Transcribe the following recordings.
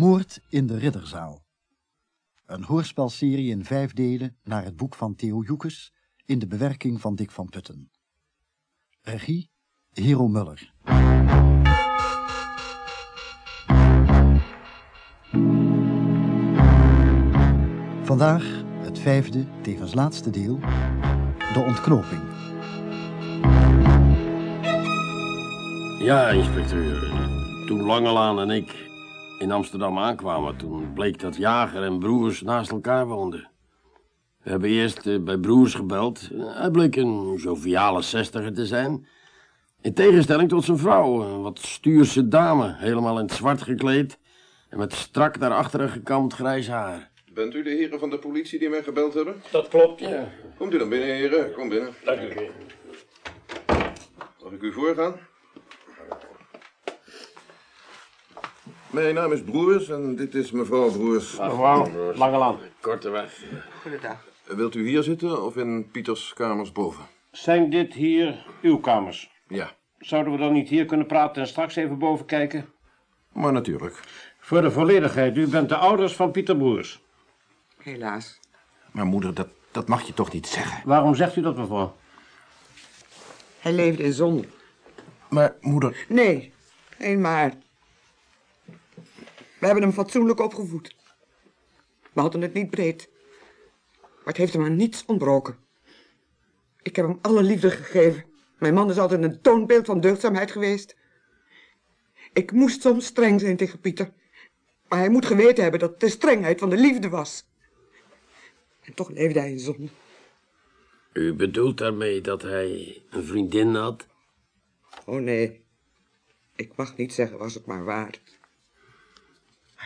Moord in de Ridderzaal. Een hoorspelserie in vijf delen naar het boek van Theo Joekes in de bewerking van Dick van Putten. Regie Hero Muller. Vandaag het vijfde, tevens laatste deel, de ontknoping. Ja, inspecteur. Toen Langelaan en ik in Amsterdam aankwamen, toen bleek dat Jager en Broers naast elkaar woonden. We hebben eerst eh, bij Broers gebeld. Hij bleek een joviale zestiger te zijn. In tegenstelling tot zijn vrouw, een wat stuurse dame, helemaal in het zwart gekleed en met strak naar achteren gekamd grijs haar. Bent u de heren van de politie die mij gebeld hebben? Dat klopt, ja. Komt u dan binnen, heren. Kom binnen. Dank u. Mag ik u voorgaan? Mijn naam is Broers en dit is mevrouw Broers. Mevrouw Langelaan. Korteweg. Goedendag. Wilt u hier zitten of in Pieters kamers boven? Zijn dit hier uw kamers? Ja, Zouden we dan niet hier kunnen praten en straks even boven kijken? maar natuurlijk. Voor de volledigheid, u bent de ouders van Pieter Broers. Helaas. Maar moeder, dat, dat mag je toch niet zeggen? Waarom zegt u dat, mevrouw? Hij leefde in zonde. Maar moeder... Nee, geen maar. We hebben hem fatsoenlijk opgevoed. We hadden het niet breed. Maar het heeft hem aan niets ontbroken. Ik heb hem alle liefde gegeven. Mijn man is altijd een toonbeeld van deugdzaamheid geweest. Ik moest soms streng zijn tegen Pieter. Maar hij moet geweten hebben dat het de strengheid van de liefde was. En toch leefde hij in zonde. U bedoelt daarmee dat hij een vriendin had? Oh nee, ik mag niet zeggen was het maar waar.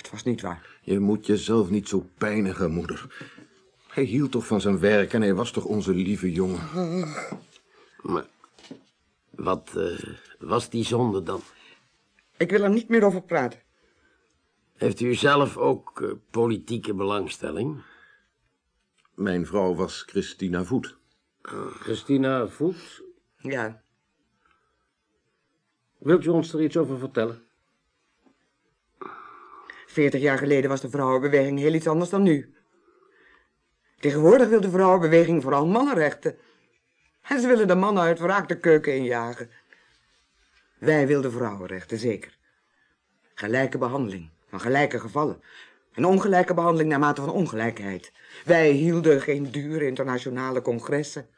Het was niet waar. Je moet jezelf niet zo pijnigen, moeder. Hij hield toch van zijn werk en hij was toch onze lieve jongen. Maar wat eh, was die zonde dan? Ik wil er niet meer over praten. Heeft u zelf ook eh, politieke belangstelling? Mijn vrouw was Christina Voet. Christina Voet, Ja, wilt u ons er iets over vertellen? Veertig jaar geleden was de vrouwenbeweging heel iets anders dan nu. Tegenwoordig wil de vrouwenbeweging vooral mannenrechten. En ze willen de mannen uit wraak de keuken injagen. Wij wilden vrouwenrechten, zeker. Gelijke behandeling van gelijke gevallen. En ongelijke behandeling naarmate van ongelijkheid. Wij hielden geen dure internationale congressen.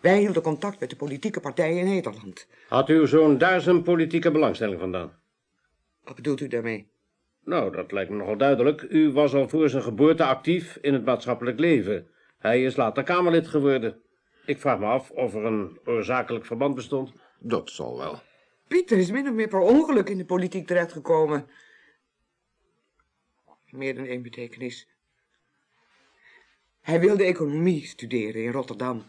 Wij hielden contact met de politieke partijen in Nederland. Had uw zoon daar zijn politieke belangstelling vandaan? Wat bedoelt u daarmee? Nou, dat lijkt me nogal duidelijk. U was al voor zijn geboorte actief in het maatschappelijk leven. Hij is later Kamerlid geworden. Ik vraag me af of er een oorzakelijk verband bestond. Dat zal wel. Pieter is min of meer per ongeluk in de politiek terechtgekomen. Meer dan één betekenis. Hij wilde economie studeren in Rotterdam.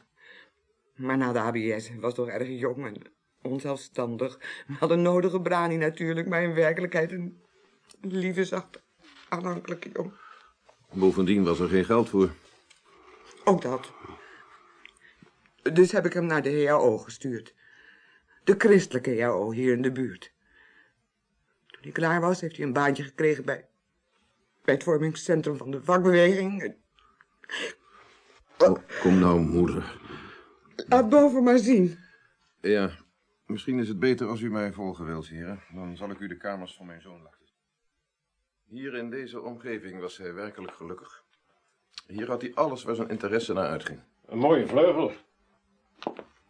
Maar na de ABS hij was toch erg jong en onzelfstandig. Wel de nodige brani natuurlijk, maar in werkelijkheid een lieve, zacht, aanhankelijke jongen. Bovendien was er geen geld voor. Ook dat. Dus heb ik hem naar de HAO gestuurd. De christelijke HAO hier in de buurt. Toen hij klaar was, heeft hij een baantje gekregen bij, bij het vormingscentrum van de vakbeweging. Oh, kom nou, moeder. Laat boven maar zien. Ja, misschien is het beter als u mij volgen wilt, heren. Dan zal ik u de kamers van mijn zoon laten. Hier in deze omgeving was hij werkelijk gelukkig. Hier had hij alles waar zijn interesse naar uitging. Een mooie vleugel.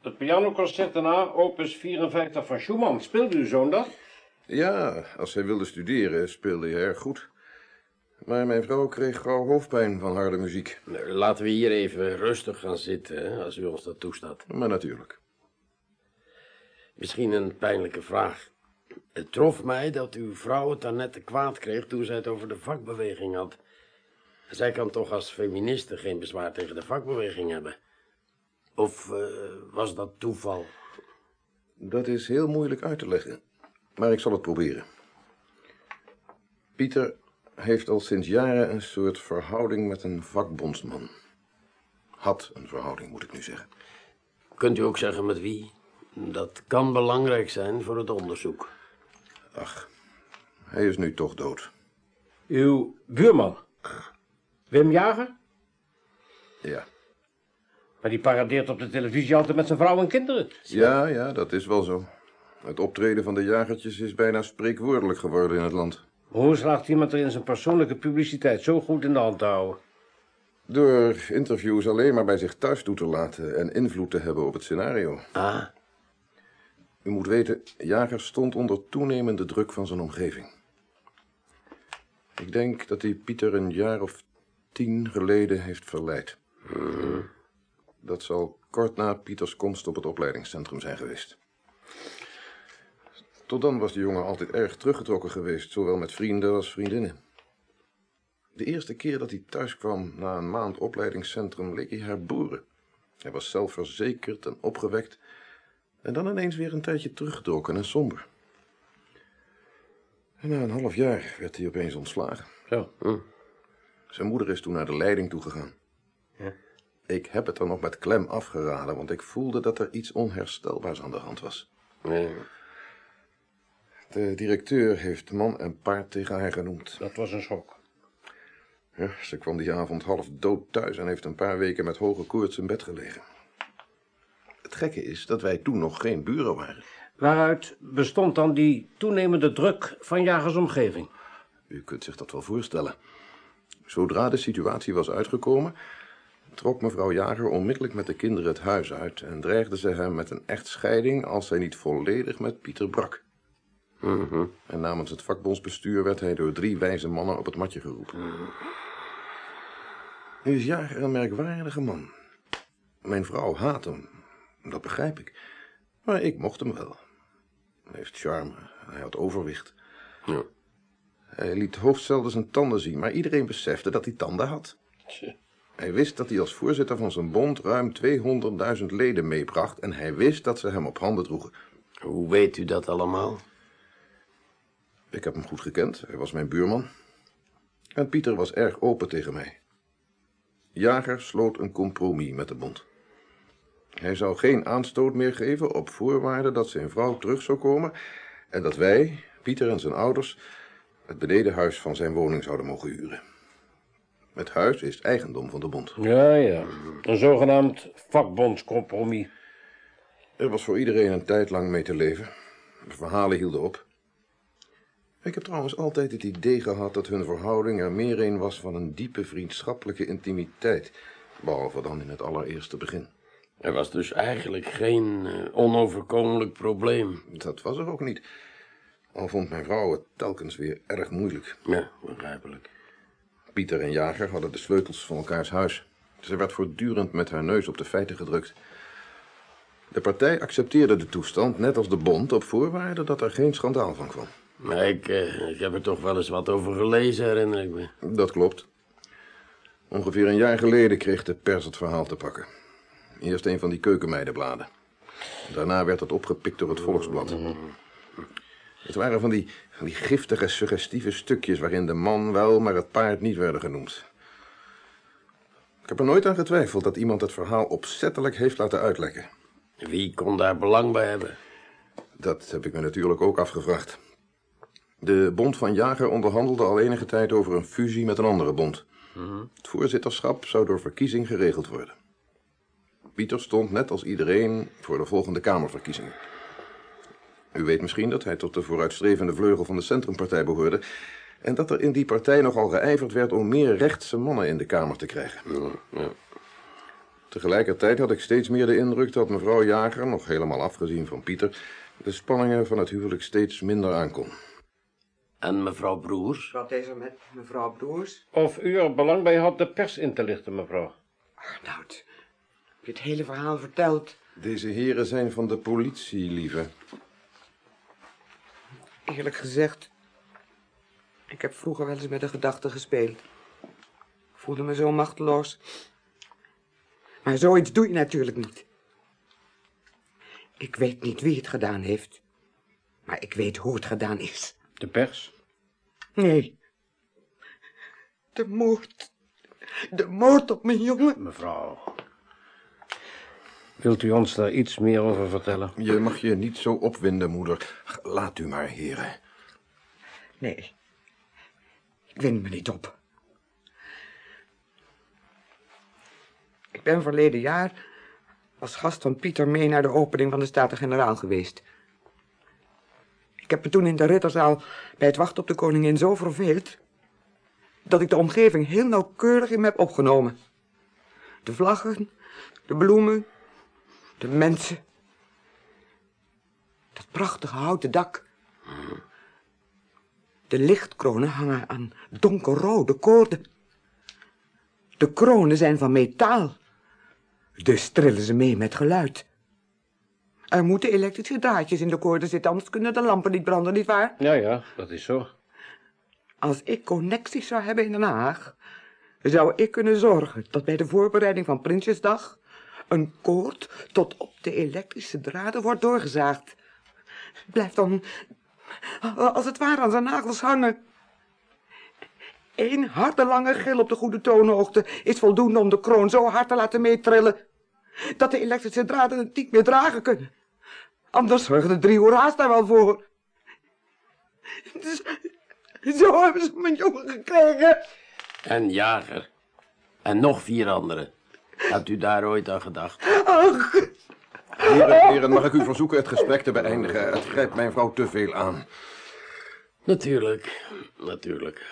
Het pianoconcert daarna, opus 54 van Schumann. Speelde uw zoon dat? Ja, als hij wilde studeren speelde hij erg goed. Maar mijn vrouw kreeg gauw hoofdpijn van harde muziek. Nou, Laten we hier even rustig gaan zitten, als u ons dat toestaat. Maar natuurlijk. Misschien een pijnlijke vraag. Het trof mij dat uw vrouw het daarnet te kwaad kreeg toen zij het over de vakbeweging had. Zij kan toch als feministe geen bezwaar tegen de vakbeweging hebben? Of eh, was dat toeval? Dat is heel moeilijk uit te leggen. Maar ik zal het proberen. Pieter heeft al sinds jaren een soort verhouding met een vakbondsman. Had een verhouding, moet ik nu zeggen. Kunt u ook zeggen met wie? Dat kan belangrijk zijn voor het onderzoek. Ach, hij is nu toch dood. Uw buurman, Wim Jager? Ja. Maar die paradeert op de televisie altijd met zijn vrouw en kinderen. Ja, ja, dat is wel zo. Het optreden van de jagertjes is bijna spreekwoordelijk geworden in het land. Hoe slaagt iemand er in zijn persoonlijke publiciteit zo goed in de hand te houden? Door interviews alleen maar bij zich thuis toe te laten en invloed te hebben op het scenario. Ah, U moet weten, Jager stond onder toenemende druk van zijn omgeving. Ik denk dat hij Pieter een jaar of tien geleden heeft verleid. Dat zal kort na Pieters komst op het opleidingscentrum zijn geweest. Tot dan was de jongen altijd erg teruggetrokken geweest, zowel met vrienden als vriendinnen. De eerste keer dat hij thuis kwam na een maand opleidingscentrum leek hij herboren. Hij was zelfverzekerd en opgewekt en dan ineens weer een tijdje teruggetrokken en somber. En na een half jaar werd hij opeens ontslagen. Zo. Zijn moeder is toen naar de leiding toegegaan. Ja. Ik heb het er nog met klem afgeraden, want ik voelde dat er iets onherstelbaars aan de hand was. nee. De directeur heeft man en paard tegen haar genoemd. Dat was een schok. Ja, ze kwam die avond half dood thuis en heeft een paar weken met hoge koorts in bed gelegen. Het gekke is dat wij toen nog geen buren waren. Waaruit bestond dan die toenemende druk van Jagers omgeving? U kunt zich dat wel voorstellen. Zodra de situatie was uitgekomen, trok mevrouw Jager onmiddellijk met de kinderen het huis uit en dreigde ze hem met een echtscheiding als hij niet volledig met Pieter brak. En namens het vakbondsbestuur werd hij door drie wijze mannen op het matje geroepen. Nu is Jager een merkwaardige man. Mijn vrouw haat hem, dat begrijp ik. Maar ik mocht hem wel. Hij heeft charme, hij had overwicht. Ja. Hij liet hoogst zelden zijn tanden zien, maar iedereen besefte dat hij tanden had. Tje. Hij wist dat hij als voorzitter van zijn bond ruim 200.000 leden meebracht en hij wist dat ze hem op handen droegen. Hoe weet u dat allemaal? Ik heb hem goed gekend, hij was mijn buurman. En Pieter was erg open tegen mij. Jager sloot een compromis met de bond. Hij zou geen aanstoot meer geven op voorwaarde dat zijn vrouw terug zou komen en dat wij, Pieter en zijn ouders, het benedenhuis van zijn woning zouden mogen huren. Het huis is eigendom van de bond. Ja, ja. Een zogenaamd vakbondscompromis. Er was voor iedereen een tijd lang mee te leven. De verhalen hielden op. Ik heb trouwens altijd het idee gehad dat hun verhouding er meer een was van een diepe vriendschappelijke intimiteit. Behalve dan in het allereerste begin. Er was dus eigenlijk geen eh, onoverkomelijk probleem. Dat was er ook niet. Al vond mijn vrouw het telkens weer erg moeilijk. Ja, begrijpelijk. Pieter en Jager hadden de sleutels van elkaars huis. Ze werd voortdurend met haar neus op de feiten gedrukt. De partij accepteerde de toestand, net als de bond, op voorwaarde dat er geen schandaal van kwam. Maar ik, eh, ik heb er toch wel eens wat over gelezen, herinner ik me. Dat klopt. Ongeveer een jaar geleden kreeg de pers het verhaal te pakken. Eerst een van die keukenmeidenbladen. Daarna werd het opgepikt door het Volksblad. Het waren van die, van die giftige, suggestieve stukjes... waarin de man wel, maar het paard niet werden genoemd. Ik heb er nooit aan getwijfeld dat iemand het verhaal opzettelijk heeft laten uitlekken. Wie kon daar belang bij hebben? Dat heb ik me natuurlijk ook afgevraagd. De Bond van Jager onderhandelde al enige tijd over een fusie met een andere bond. Het voorzitterschap zou door verkiezing geregeld worden. Pieter stond net als iedereen voor de volgende Kamerverkiezingen. U weet misschien dat hij tot de vooruitstrevende vleugel van de Centrumpartij behoorde... en dat er in die partij nogal geijverd werd om meer rechtse mannen in de Kamer te krijgen. Ja, ja. Tegelijkertijd had ik steeds meer de indruk dat mevrouw Jager, nog helemaal afgezien van Pieter... de spanningen van het huwelijk steeds minder aankon. En mevrouw Broers? Wat is er met mevrouw Broers? Of u er belang bij had de pers in te lichten, mevrouw? Arnoud, heb je het hele verhaal verteld? Deze heren zijn van de politie, lieve. Eerlijk gezegd, ik heb vroeger wel eens met de gedachte gespeeld. Ik voelde me zo machteloos. Maar zoiets doe je natuurlijk niet. Ik weet niet wie het gedaan heeft, maar ik weet hoe het gedaan is. De pers? Nee. De moord. De moord op mijn jongen. Mevrouw. Wilt u ons daar iets meer over vertellen? Je mag je niet zo opwinden, moeder. Laat u maar, heren. Nee. Ik wind me niet op. Ik ben verleden jaar als gast van Pieter mee naar de opening van de Staten-Generaal geweest. Ik heb me toen in de ridderzaal bij het wachten op de koningin zo verveeld... dat ik de omgeving heel nauwkeurig in me heb opgenomen. De vlaggen, de bloemen, de mensen. Dat prachtige houten dak. De lichtkronen hangen aan donkerrode koorden. De kronen zijn van metaal. Dus trillen ze mee met geluid. Er moeten elektrische draadjes in de koorden zitten, anders kunnen de lampen niet branden, nietwaar? Ja, ja, dat is zo. Als ik connecties zou hebben in Den Haag, zou ik kunnen zorgen dat bij de voorbereiding van Prinsjesdag een koord tot op de elektrische draden wordt doorgezaagd. Blijft dan als het ware aan zijn nagels hangen. Eén harde lange gil op de goede toonhoogte is voldoende om de kroon zo hard te laten meetrillen dat de elektrische draden het niet meer dragen kunnen. Anders zorgen de drie hoera's daar wel voor. Dus, zo hebben ze mijn jongen gekregen. En Jager. En nog vier anderen. Had u daar ooit aan gedacht? Ach, Heren, heren, mag ik u verzoeken het gesprek te beëindigen? Het grijpt mijn vrouw te veel aan. Natuurlijk, natuurlijk.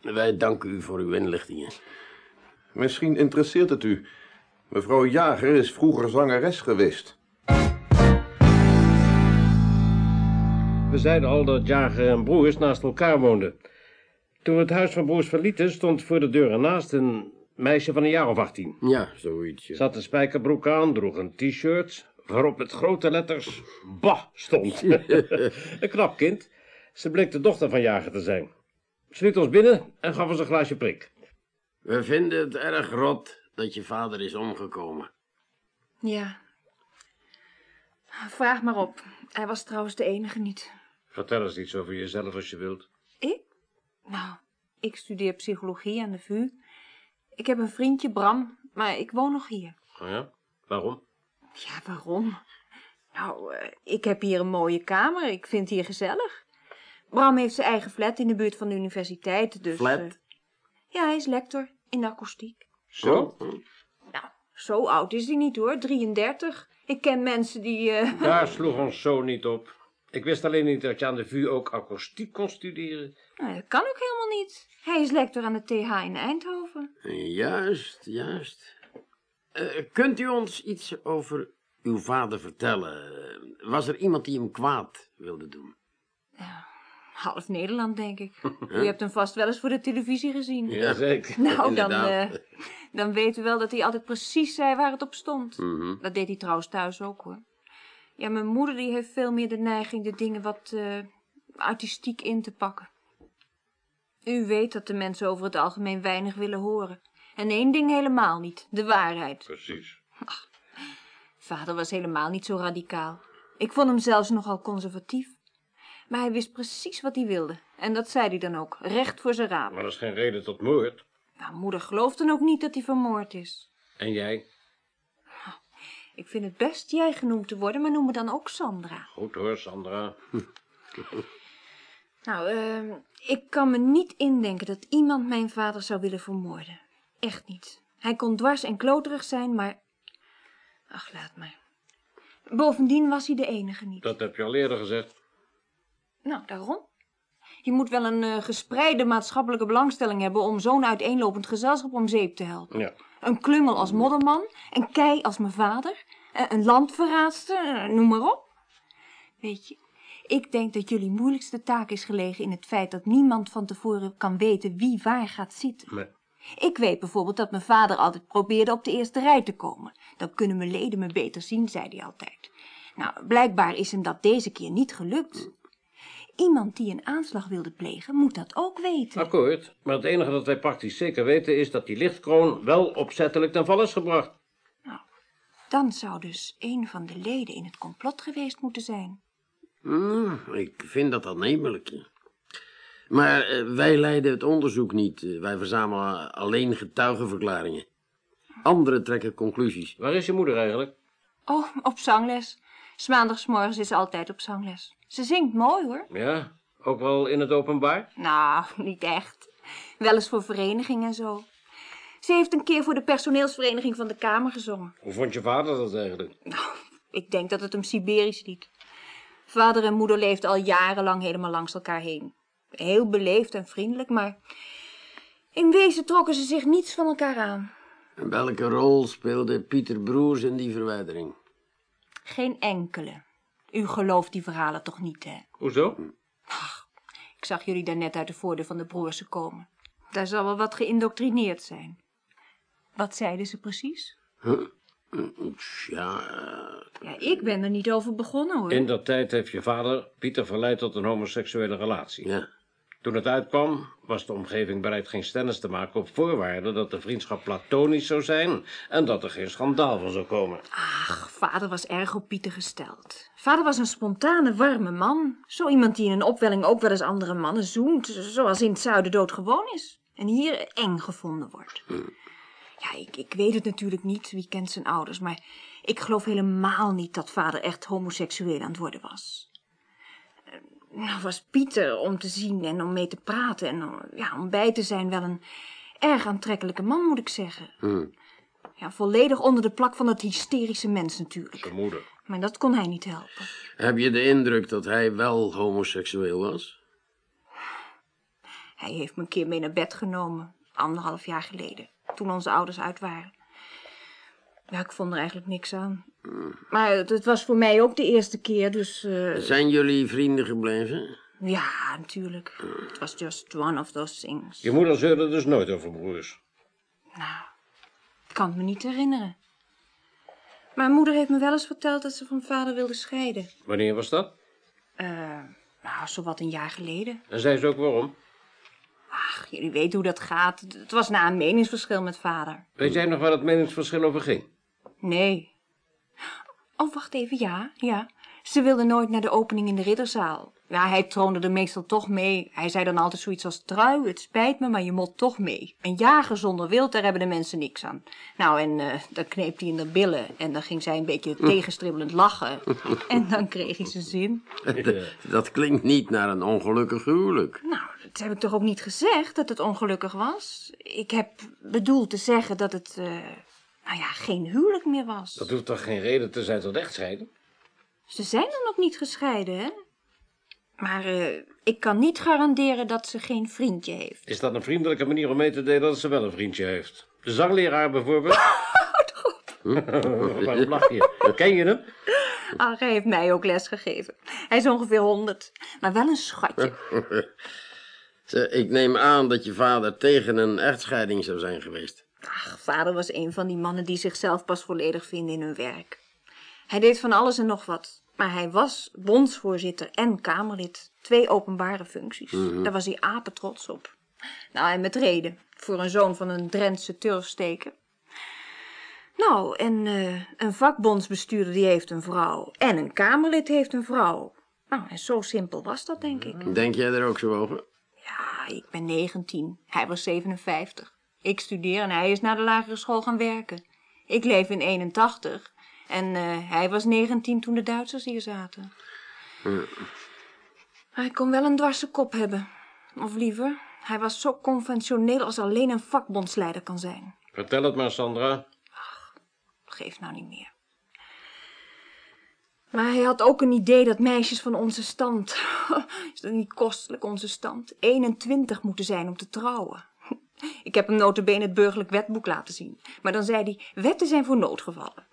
Wij danken u voor uw inlichtingen. Misschien interesseert het u. Mevrouw Jager is vroeger zangeres geweest. We zeiden al dat Jager en Broers naast elkaar woonden. Toen we het huis van Broers verlieten, stond voor de deur ernaast een meisje van een jaar of 18. Ja, zoiets. ja. Ze had een spijkerbroek aan, droeg een t-shirt, waarop met grote letters Bah stond. een knap kind. Ze bleek de dochter van Jager te zijn. Ze liet ons binnen en gaf ons een glaasje prik. We vinden het erg rot dat je vader is omgekomen. Ja. Vraag maar op. Hij was trouwens de enige niet. Vertel eens iets over jezelf als je wilt. Ik? Nou, ik studeer psychologie aan de VU. Ik heb een vriendje, Bram, maar ik woon nog hier. Oh ja? Waarom? Ja, waarom? Nou, eh, ik heb hier een mooie kamer. Ik vind het hier gezellig. Bram heeft zijn eigen flat in de buurt van de universiteit, dus... Flat? eh, ja, hij is lector in de akoestiek. Zo? Nou, zo oud is hij niet hoor, 33. Ik ken mensen die... eh, Daar sloeg ons zo niet op. Ik wist alleen niet dat je aan de VU ook akoestiek kon studeren. Nou, dat kan ook helemaal niet. Hij is lector aan de TH in Eindhoven. Juist, juist. Eh, kunt u ons iets over uw vader vertellen? Was er iemand die hem kwaad wilde doen? Half Nederland, denk ik. U hebt hem vast wel eens voor de televisie gezien. Jazeker. Nou, dan, eh, dan weten we wel dat hij altijd precies zei waar het op stond. Mhm. Dat deed hij trouwens thuis ook, hoor. Ja, mijn moeder die heeft veel meer de neiging de dingen wat eh, artistiek in te pakken. U weet dat de mensen over het algemeen weinig willen horen. En één ding helemaal niet, de waarheid. Precies. Vader was helemaal niet zo radicaal. Ik vond hem zelfs nogal conservatief. Maar hij wist precies wat hij wilde. En dat zei hij dan ook, recht voor zijn raap. Maar dat is geen reden tot moord. Nou, moeder gelooft dan ook niet dat hij vermoord is. En jij? Ik vind het best jij genoemd te worden, maar noem me dan ook Sandra. Goed hoor, Sandra. Nou, ehm, ik kan me niet indenken dat iemand mijn vader zou willen vermoorden. Echt niet. Hij kon dwars en kloterig zijn, maar... Ach, laat maar. Bovendien was hij de enige niet. Dat heb je al eerder gezegd. Nou, daarom. Je moet wel een eh, gespreide maatschappelijke belangstelling hebben om zo'n uiteenlopend gezelschap om zeep te helpen. Ja. Een klungel als modderman, een kei als mijn vader, eh, een landverraadster, eh, noem maar op. Weet je, ik denk dat jullie moeilijkste taak is gelegen in het feit dat niemand van tevoren kan weten wie waar gaat zitten. Nee. Ik weet bijvoorbeeld dat mijn vader altijd probeerde op de eerste rij te komen. Dan kunnen mijn leden me beter zien, zei hij altijd. Nou, blijkbaar is hem dat deze keer niet gelukt. Iemand die een aanslag wilde plegen, moet dat ook weten. Akkoord, maar het enige dat wij praktisch zeker weten is dat die lichtkroon wel opzettelijk ten val is gebracht. Dan zou dus een van de leden in het complot geweest moeten zijn. Hmm, ik vind dat aannemelijk. Maar eh, wij leiden het onderzoek niet. Eh, wij verzamelen alleen getuigenverklaringen. Anderen trekken conclusies. Waar is je moeder eigenlijk? Oh, op zangles. S maandagsmorgens is ze altijd op zangles. Ze zingt mooi hoor. Ja, ook wel in het openbaar? Nou, niet echt. Wel eens voor vereniging en zo. Ze heeft een keer voor de personeelsvereniging van de Kamer gezongen. Hoe vond je vader dat eigenlijk? Ik denk dat het hem Siberisch liet. Vader en moeder leefden al jarenlang helemaal langs elkaar heen. Heel beleefd en vriendelijk, maar in wezen trokken ze zich niets van elkaar aan. En welke rol speelde Pieter Broers in die verwijdering? Geen enkele. U gelooft die verhalen toch niet, hè? Hoezo? Ik zag jullie daarnet uit de voordeur van de broersen komen. Daar zal wel wat geïndoctrineerd zijn. Wat zeiden ze precies? Ja, eh, Ja, ik ben er niet over begonnen, hoor. In dat tijd heeft je vader Pieter verleid tot een homoseksuele relatie. ja. Toen het uitkwam, was de omgeving bereid geen stennis te maken op voorwaarde dat de vriendschap platonisch zou zijn en dat er geen schandaal van zou komen. Ach, vader was erg op Pieter gesteld. Vader was een spontane, warme man. Zo iemand die in een opwelling ook wel eens andere mannen zoent, zoals in het zuiden doodgewoon is. En hier eng gevonden wordt. Ja, ik, ik weet het natuurlijk niet, wie kent zijn ouders, maar ik geloof helemaal niet dat vader echt homoseksueel aan het worden was. Eh, Nou was Pieter om te zien en om mee te praten en om, ja, om bij te zijn wel een erg aantrekkelijke man, moet ik zeggen. Ja, volledig onder de plak van dat hysterische mens natuurlijk. Zijn moeder. Maar dat kon hij niet helpen. Heb je de indruk dat hij wel homoseksueel was? Hij heeft me een keer mee naar bed genomen, anderhalf jaar geleden, toen onze ouders uit waren. Ja, ik vond er eigenlijk niks aan. Maar het, het was voor mij ook de eerste keer, dus eh, Zijn jullie vrienden gebleven? ja, natuurlijk. Het was just one of those things. Je moeder zeurde dus nooit over broers. Nou, ik kan het me niet herinneren. Mijn moeder heeft me wel eens verteld dat ze van vader wilde scheiden. Wanneer was dat? Eh, nou, zowat een jaar geleden. En zei ze ook waarom? Ach, jullie weten hoe dat gaat. Het- was na een meningsverschil met vader. Weet jij nog waar het meningsverschil over ging? Nee. Oh, wacht even, ja, ja. Ze wilde nooit naar de opening in de ridderzaal. Ja, hij troonde er meestal toch mee. Hij zei dan altijd zoiets als trui, het spijt me, maar je moet toch mee. Een jager zonder wild, daar hebben de mensen niks aan. Nou, en eh, dan kneep hij in de billen en dan ging zij een beetje tegenstribbelend lachen. En dan kreeg hij zijn zin. Dat klinkt niet naar een ongelukkig huwelijk. Nou, dat heb ik toch ook niet gezegd, dat het ongelukkig was? Ik heb bedoeld te zeggen dat het, eh, nou ja, geen huwelijk meer was. Dat hoeft toch geen reden te zijn tot echtscheiden? Ze zijn er nog niet gescheiden, hè? Maar eh, ik kan niet garanderen dat ze geen vriendje heeft. Is dat een vriendelijke manier om mee te delen dat ze wel een vriendje heeft? De zangleraar bijvoorbeeld? Waarom lach je? Ken je hem? Ah, hij heeft mij ook les gegeven. Hij is ongeveer honderd, maar wel een schatje. Ik neem aan dat je vader tegen een echtscheiding zou zijn geweest. Ach, vader was een van die mannen die zichzelf pas volledig vinden in hun werk. Hij deed van alles en nog wat. Maar hij was bondsvoorzitter en Kamerlid. Twee openbare functies. Daar was hij apen trots op. Nou, en met reden. Voor een zoon van een Drentse turfsteker. Nou, en eh, een vakbondsbestuurder die heeft een vrouw. En een Kamerlid heeft een vrouw. Nou, en zo simpel was dat, denk ik. Denk jij er ook zo over? Ja, ik ben 19. Hij was 57. Ik studeer en hij is naar de lagere school gaan werken. Ik leef in 81. En eh, hij was 19 toen de Duitsers hier zaten. Hij kon wel een dwarse kop hebben. Of liever, hij was zo conventioneel als alleen een vakbondsleider kan zijn. Vertel het maar, Sandra. Geeft nou niet meer. Maar hij had ook een idee dat meisjes van onze stand, is dat niet kostelijk onze stand, 21 moeten zijn om te trouwen. Ik heb hem notabene het burgerlijk wetboek laten zien. Maar dan zei hij, wetten zijn voor noodgevallen.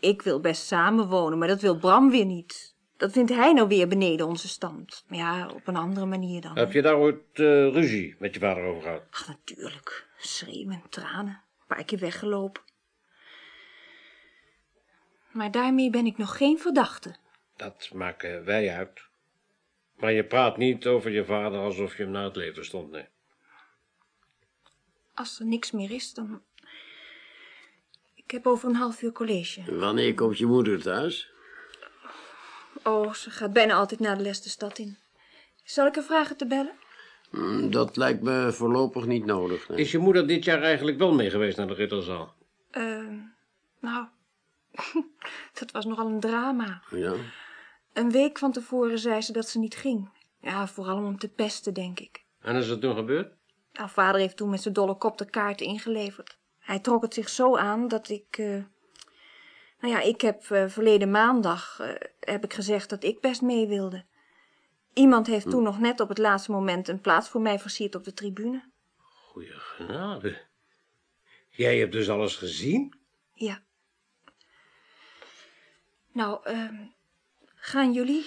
Ik wil best samenwonen, maar dat wil Bram weer niet. Dat vindt hij nou weer beneden onze stand. Maar ja, op een andere manier dan. Heb je daar ooit eh, ruzie met je vader over gehad? Ach, natuurlijk. Schreeuwen, tranen. Een paar keer weggelopen. Maar daarmee ben ik nog geen verdachte. Dat maken wij uit. Maar je praat niet over je vader alsof je hem naar het leven stond, nee. Als er niks meer is, dan... Ik heb over een half uur college. Wanneer komt je moeder thuis? Oh, ze gaat bijna altijd naar de les de stad in. Zal ik haar vragen te bellen? Hm, Dat lijkt me voorlopig niet nodig. nee. Is je moeder dit jaar eigenlijk wel mee geweest naar de Ritterzaal? Ehm, nou, dat was nogal een drama. Ja? Een week van tevoren zei ze dat ze niet ging. Ja, vooral om te pesten, denk ik. En is er toen gebeurd? Nou, vader heeft toen met zijn dolle kop de kaart ingeleverd. Hij trok het zich zo aan dat ik... eh, nou ja, ik heb eh, verleden maandag eh, heb ik gezegd dat ik best mee wilde. Iemand heeft toen nog net op het laatste moment een plaats voor mij versierd op de tribune. Goeie genade. Jij hebt dus alles gezien? Ja. Nou, ehm, gaan jullie?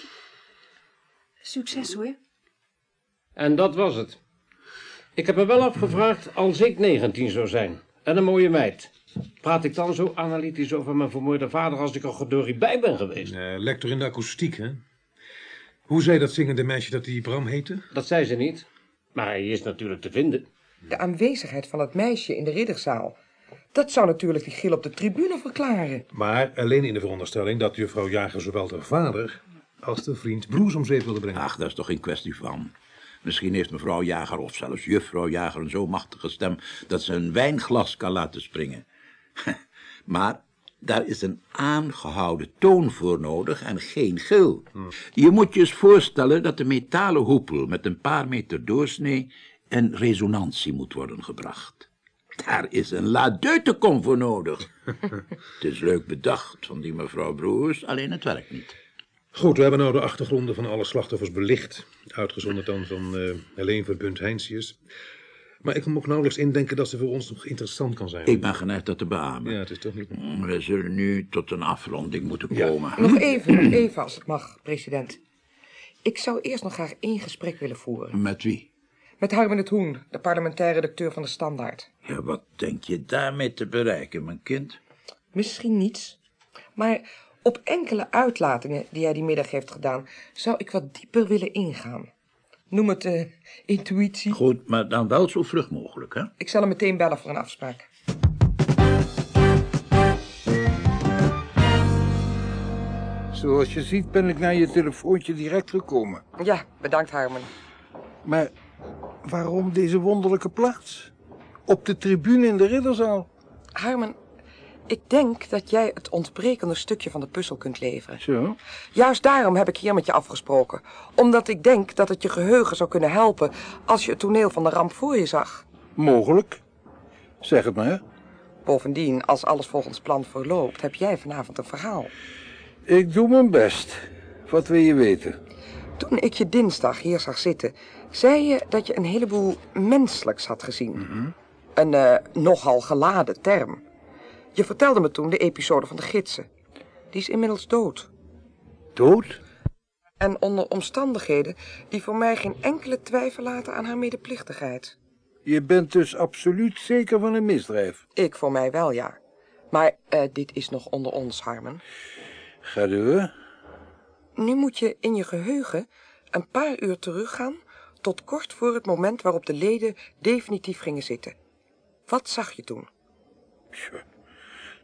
Succes hoor. En dat was het. Ik heb me wel afgevraagd als ik 19 zou zijn. En een mooie meid. Praat ik dan zo analytisch over mijn vermoorde vader als ik er gedorie bij ben geweest? Eh, lector in de akoestiek, hè? Hoe zei dat zingende meisje dat die Bram heette? Dat zei ze niet. Maar hij is natuurlijk te vinden. De aanwezigheid van het meisje in de ridderzaal. Dat zou natuurlijk die gil op de tribune verklaren. Maar alleen in de veronderstelling dat juffrouw Jager zowel de vader als de vriend Broes om zeep wilde brengen. Ach, daar is toch geen kwestie van. Misschien heeft mevrouw Jager of zelfs juffrouw Jager een zo machtige stem dat ze een wijnglas kan laten springen. Maar daar is een aangehouden toon voor nodig en geen gil. Je moet je eens voorstellen dat de metalen hoepel met een paar meter doorsnee in resonantie moet worden gebracht. Daar is een la deutecom voor nodig. Het is leuk bedacht van die mevrouw Broers, alleen het werkt niet. Goed, we hebben nou de achtergronden van alle slachtoffers belicht. Uitgezonderd dan van eh Helene Verbunt Heinsius. Maar ik kan me ook nauwelijks indenken dat ze voor ons nog interessant kan zijn. Ik ben geneigd dat te beamen. Ja, het is toch niet... We zullen nu tot een afronding moeten Ja. komen. Nog even, nog even als het mag, president. Ik zou eerst nog graag één gesprek willen voeren. Met wie? Met Harmen het Hoen, de parlementaire redacteur van de Standaard. Ja, wat denk je daarmee te bereiken, mijn kind? Misschien niets. Maar op enkele uitlatingen die hij die middag heeft gedaan... zou ik wat dieper willen ingaan. Noem het eh, intuïtie. Goed, maar dan wel zo vlug mogelijk, hè? Ik zal hem meteen bellen voor een afspraak. Zoals je ziet ben ik naar je telefoontje direct gekomen. Ja, bedankt Harmen. Maar waarom deze wonderlijke plaats? Op de tribune in de ridderzaal. Harmen, ik denk dat jij het ontbrekende stukje van de puzzel kunt leveren. Zo? Juist daarom heb ik hier met je afgesproken. Omdat ik denk dat het je geheugen zou kunnen helpen als je het toneel van de ramp voor je zag. Mogelijk. Zeg het maar. Bovendien, als alles volgens plan verloopt, heb jij vanavond een verhaal. Ik doe mijn best. Wat wil je weten? Toen ik je dinsdag hier zag zitten, zei je dat je een heleboel menselijks had gezien. Een eh, nogal geladen term. Je vertelde me toen de episode van de gidsen. Die is inmiddels dood. Dood? En onder omstandigheden die voor mij geen enkele twijfel laten aan haar medeplichtigheid. Je bent dus absoluut zeker van een misdrijf. Ik voor mij wel, ja. Maar eh, dit is nog onder ons, Harmen. Ga door. Nu moet je in je geheugen een paar uur teruggaan tot kort voor het moment waarop de leden definitief gingen zitten. Wat zag je toen? Tja,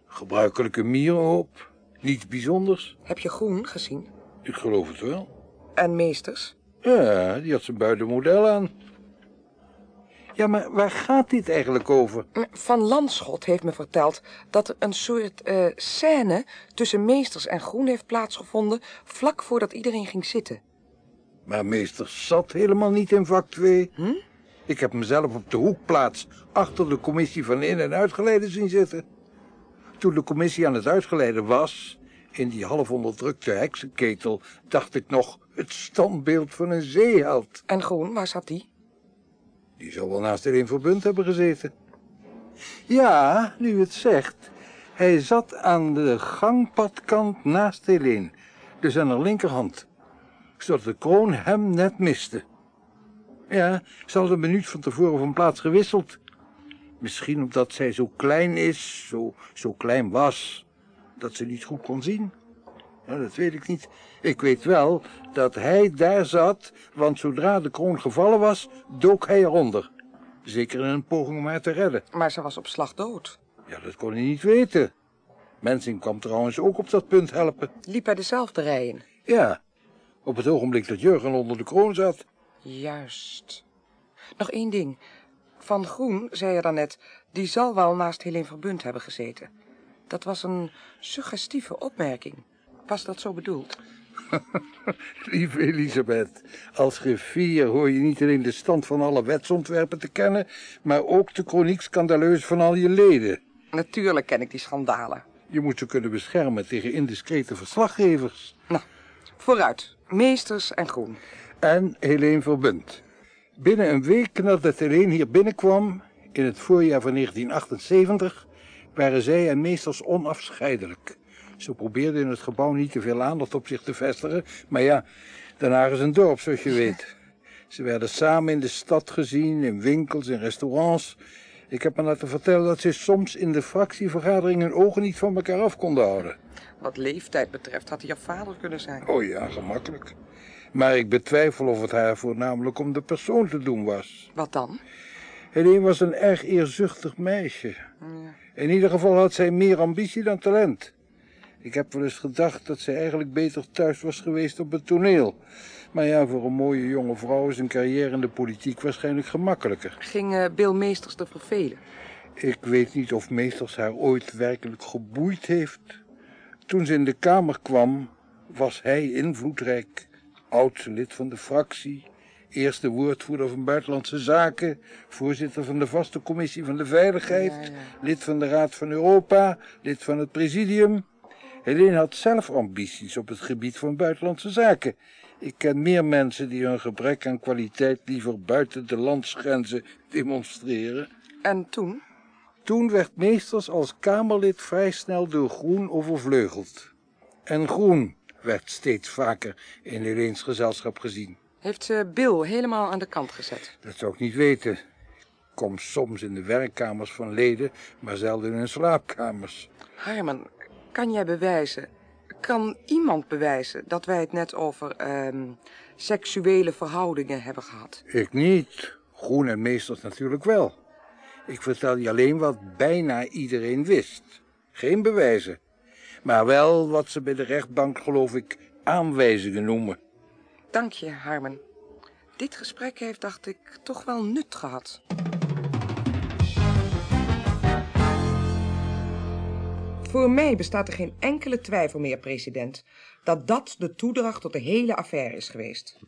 Gebruikelijke mierenhoop. Niets bijzonders. Heb je Groen gezien? Ik geloof het wel. En Meesters? Ja, die had zijn buitenmodel aan. Ja, maar waar gaat dit eigenlijk over? Van Landschot heeft me verteld dat er een soort eh scène tussen Meesters en Groen heeft plaatsgevonden vlak voordat iedereen ging zitten. Maar meester zat helemaal niet in vak 2. Ik heb hem zelf op de hoekplaats achter de commissie van in- en uitgeleide zien zitten. Toen de commissie aan het uitgeleiden was, in die half onderdrukte heksenketel, dacht ik nog het standbeeld van een zeeheld. En Groen, waar zat die? Die zou wel naast Helene Verbund hebben gezeten. Ja, nu het zegt. Hij zat aan de gangpadkant naast Helene, dus aan haar linkerhand. Zodat de kroon hem net miste. Ja, ze hadden een minuut van tevoren van plaats gewisseld. Misschien omdat zij zo klein is, zo, zo klein was, dat ze niet goed kon zien. Ja, dat weet ik niet. Ik weet wel dat hij daar zat, want zodra de kroon gevallen was, dook hij eronder. Zeker in een poging om haar te redden. Maar ze was op slag dood. Ja, dat kon hij niet weten. Mensing kwam trouwens ook op dat punt helpen. Liep hij dezelfde rij in? Ja, op het ogenblik dat Jurgen onder de kroon zat. Juist. Nog één ding. Van Groen, zei je daarnet, die zal wel naast Helene Verbund hebben gezeten. Dat was een suggestieve opmerking. Was dat zo bedoeld? Lieve Elisabeth, als griffier hoor je niet alleen de stand van alle wetsontwerpen te kennen, maar ook de chroniek scandaleus van al je leden. Natuurlijk ken ik die schandalen. Je moet ze kunnen beschermen tegen indiscrete verslaggevers. Nou, vooruit. Meesters en groen. En Helene Verbund. Binnen een week nadat Helene hier binnenkwam, in het voorjaar van 1978, waren zij en meesters onafscheidelijk. Ze probeerden in het gebouw niet te veel aandacht op zich te vestigen, maar ja, Haag is een dorp, zoals je weet. Ze werden samen in de stad gezien, in winkels, in restaurants. Ik heb me laten vertellen dat ze soms in de fractievergadering hun ogen niet van elkaar af konden houden. Wat leeftijd betreft had hij jouw vader kunnen zijn. Oh ja, gemakkelijk. Maar ik betwijfel of het haar voornamelijk om de persoon te doen was. Wat dan? Helene was een erg eerzuchtig meisje. In ieder geval had zij meer ambitie dan talent. Ik heb wel eens gedacht dat zij eigenlijk beter thuis was geweest op het toneel. Maar ja, voor een mooie jonge vrouw is een carrière in de politiek waarschijnlijk gemakkelijker. Ging Bill Meesters te vervelen? Ik weet niet of Meesters haar ooit werkelijk geboeid heeft. Toen ze in de Kamer kwam, was hij invloedrijk. Oudste lid van de fractie, eerste woordvoerder van Buitenlandse Zaken, voorzitter van de vaste commissie van de Veiligheid, lid van de Raad van Europa, lid van het presidium. Helene had zelf ambities op het gebied van buitenlandse zaken. Ik ken meer mensen die hun gebrek aan kwaliteit liever buiten de landsgrenzen demonstreren. En toen? Toen werd Meesters als Kamerlid vrij snel door Groen overvleugeld. En Groen werd steeds vaker in Heleens gezelschap gezien. Heeft ze Bill helemaal aan de kant gezet? Dat zou ik niet weten. Ik kom soms in de werkkamers van leden, maar zelden in hun slaapkamers. Harman, kan jij bewijzen, kan iemand bewijzen dat wij het net over ehm, seksuele verhoudingen hebben gehad? Ik niet. Groen en Meesters natuurlijk wel. Ik vertel je alleen wat bijna iedereen wist. Geen bewijzen. Maar wel wat ze bij de rechtbank, geloof ik, aanwijzingen noemen. Dank je, Harman. Dit gesprek heeft, dacht ik, toch wel nut gehad. Voor mij bestaat er geen enkele twijfel meer, president, dat dat de toedracht tot de hele affaire is geweest.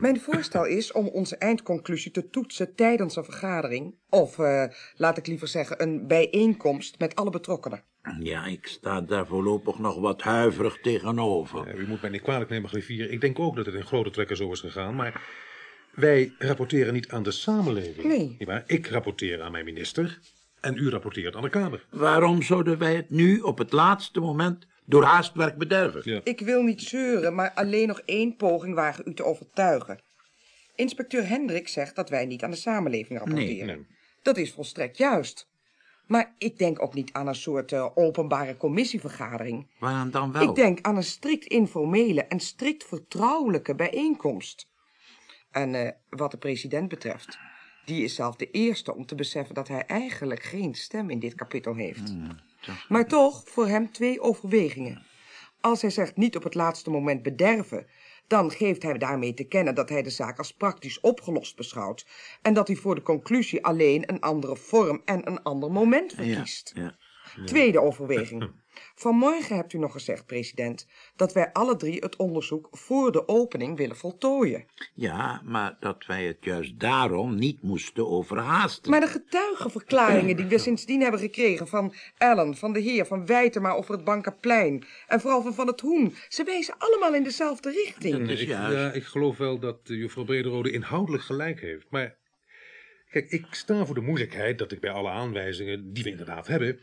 Mijn voorstel is om onze eindconclusie te toetsen tijdens een vergadering, of eh, laat ik liever zeggen, een bijeenkomst met alle betrokkenen. Ja, ik sta daar voorlopig nog wat huiverig tegenover. Ja, u moet mij niet kwalijk nemen, griffier. Ik denk ook dat het in grote trekken zo is gegaan, maar wij rapporteren niet aan de samenleving. Nee. Ik rapporteer aan mijn minister en u rapporteert aan de Kamer. Waarom zouden wij het nu op het laatste moment door haastwerk bederven? Ja. Ik wil niet zeuren, maar alleen nog één poging wagen u te overtuigen. Inspecteur Hendrik zegt dat wij niet aan de samenleving rapporteren. nee. Dat is volstrekt juist. Maar ik denk ook niet aan een soort eh, openbare commissievergadering. Waaraan dan wel? Ik denk aan een strikt informele en strikt vertrouwelijke bijeenkomst. En eh, wat de president betreft, die is zelf de eerste om te beseffen dat hij eigenlijk geen stem in dit kapittel heeft. Maar toch voor hem twee overwegingen. Als hij zegt niet op het laatste moment bederven, dan geeft hij daarmee te kennen dat hij de zaak als praktisch opgelost beschouwt en dat hij voor de conclusie alleen een andere vorm en een ander moment verkiest. Ja. Tweede overweging. Vanmorgen hebt u nog gezegd, president, dat wij alle drie het onderzoek voor de opening willen voltooien. ja, maar dat wij het juist daarom niet moesten overhaasten. Maar de getuigenverklaringen die we sindsdien hebben gekregen van Ellen, van de heer, van Wijtema over het Bankerplein en vooral van Van het Hoen, ze wijzen allemaal in dezelfde richting. is ik, juist. ja, ik geloof wel dat juffrouw Brederode inhoudelijk gelijk heeft. Maar kijk, ik sta voor de moeilijkheid dat ik bij alle aanwijzingen die we inderdaad hebben,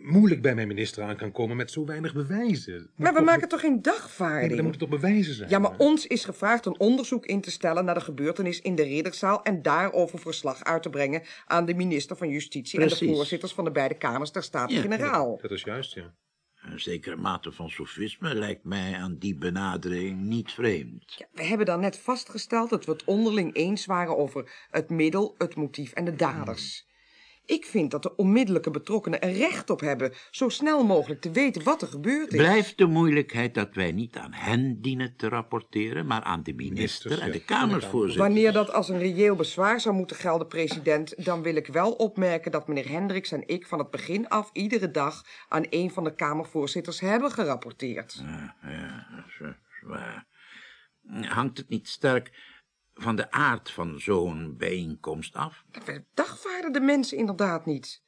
moeilijk bij mijn minister aan kan komen met zo weinig bewijzen. Maar we maken toch geen dagvaarding? dan moet het toch bewijzen zijn? Ja, maar ons is gevraagd een onderzoek in te stellen naar de gebeurtenis in de ridderzaal en daarover verslag uit te brengen aan de minister van Justitie en de voorzitters van de beide kamers der Staten-Generaal. Dat is juist, ja. Een zekere mate van sofisme lijkt mij aan die benadering niet vreemd. Ja, we hebben dan net vastgesteld dat we het onderling eens waren over het middel, het motief en de daders. Ik vind dat de onmiddellijke betrokkenen er recht op hebben zo snel mogelijk te weten wat er gebeurd is. Blijft de moeilijkheid dat wij niet aan hen dienen te rapporteren, maar aan de minister Ministers, en ja. de Kamervoorzitter? Wanneer dat als een reëel bezwaar zou moeten gelden, president, dan wil ik wel opmerken dat meneer Hendricks en ik van het begin af iedere dag aan een van de Kamervoorzitters hebben gerapporteerd. Ja, ja, zo, Maar hangt het niet sterk van de aard van zo'n bijeenkomst af? We dagvaarden de mensen inderdaad niet.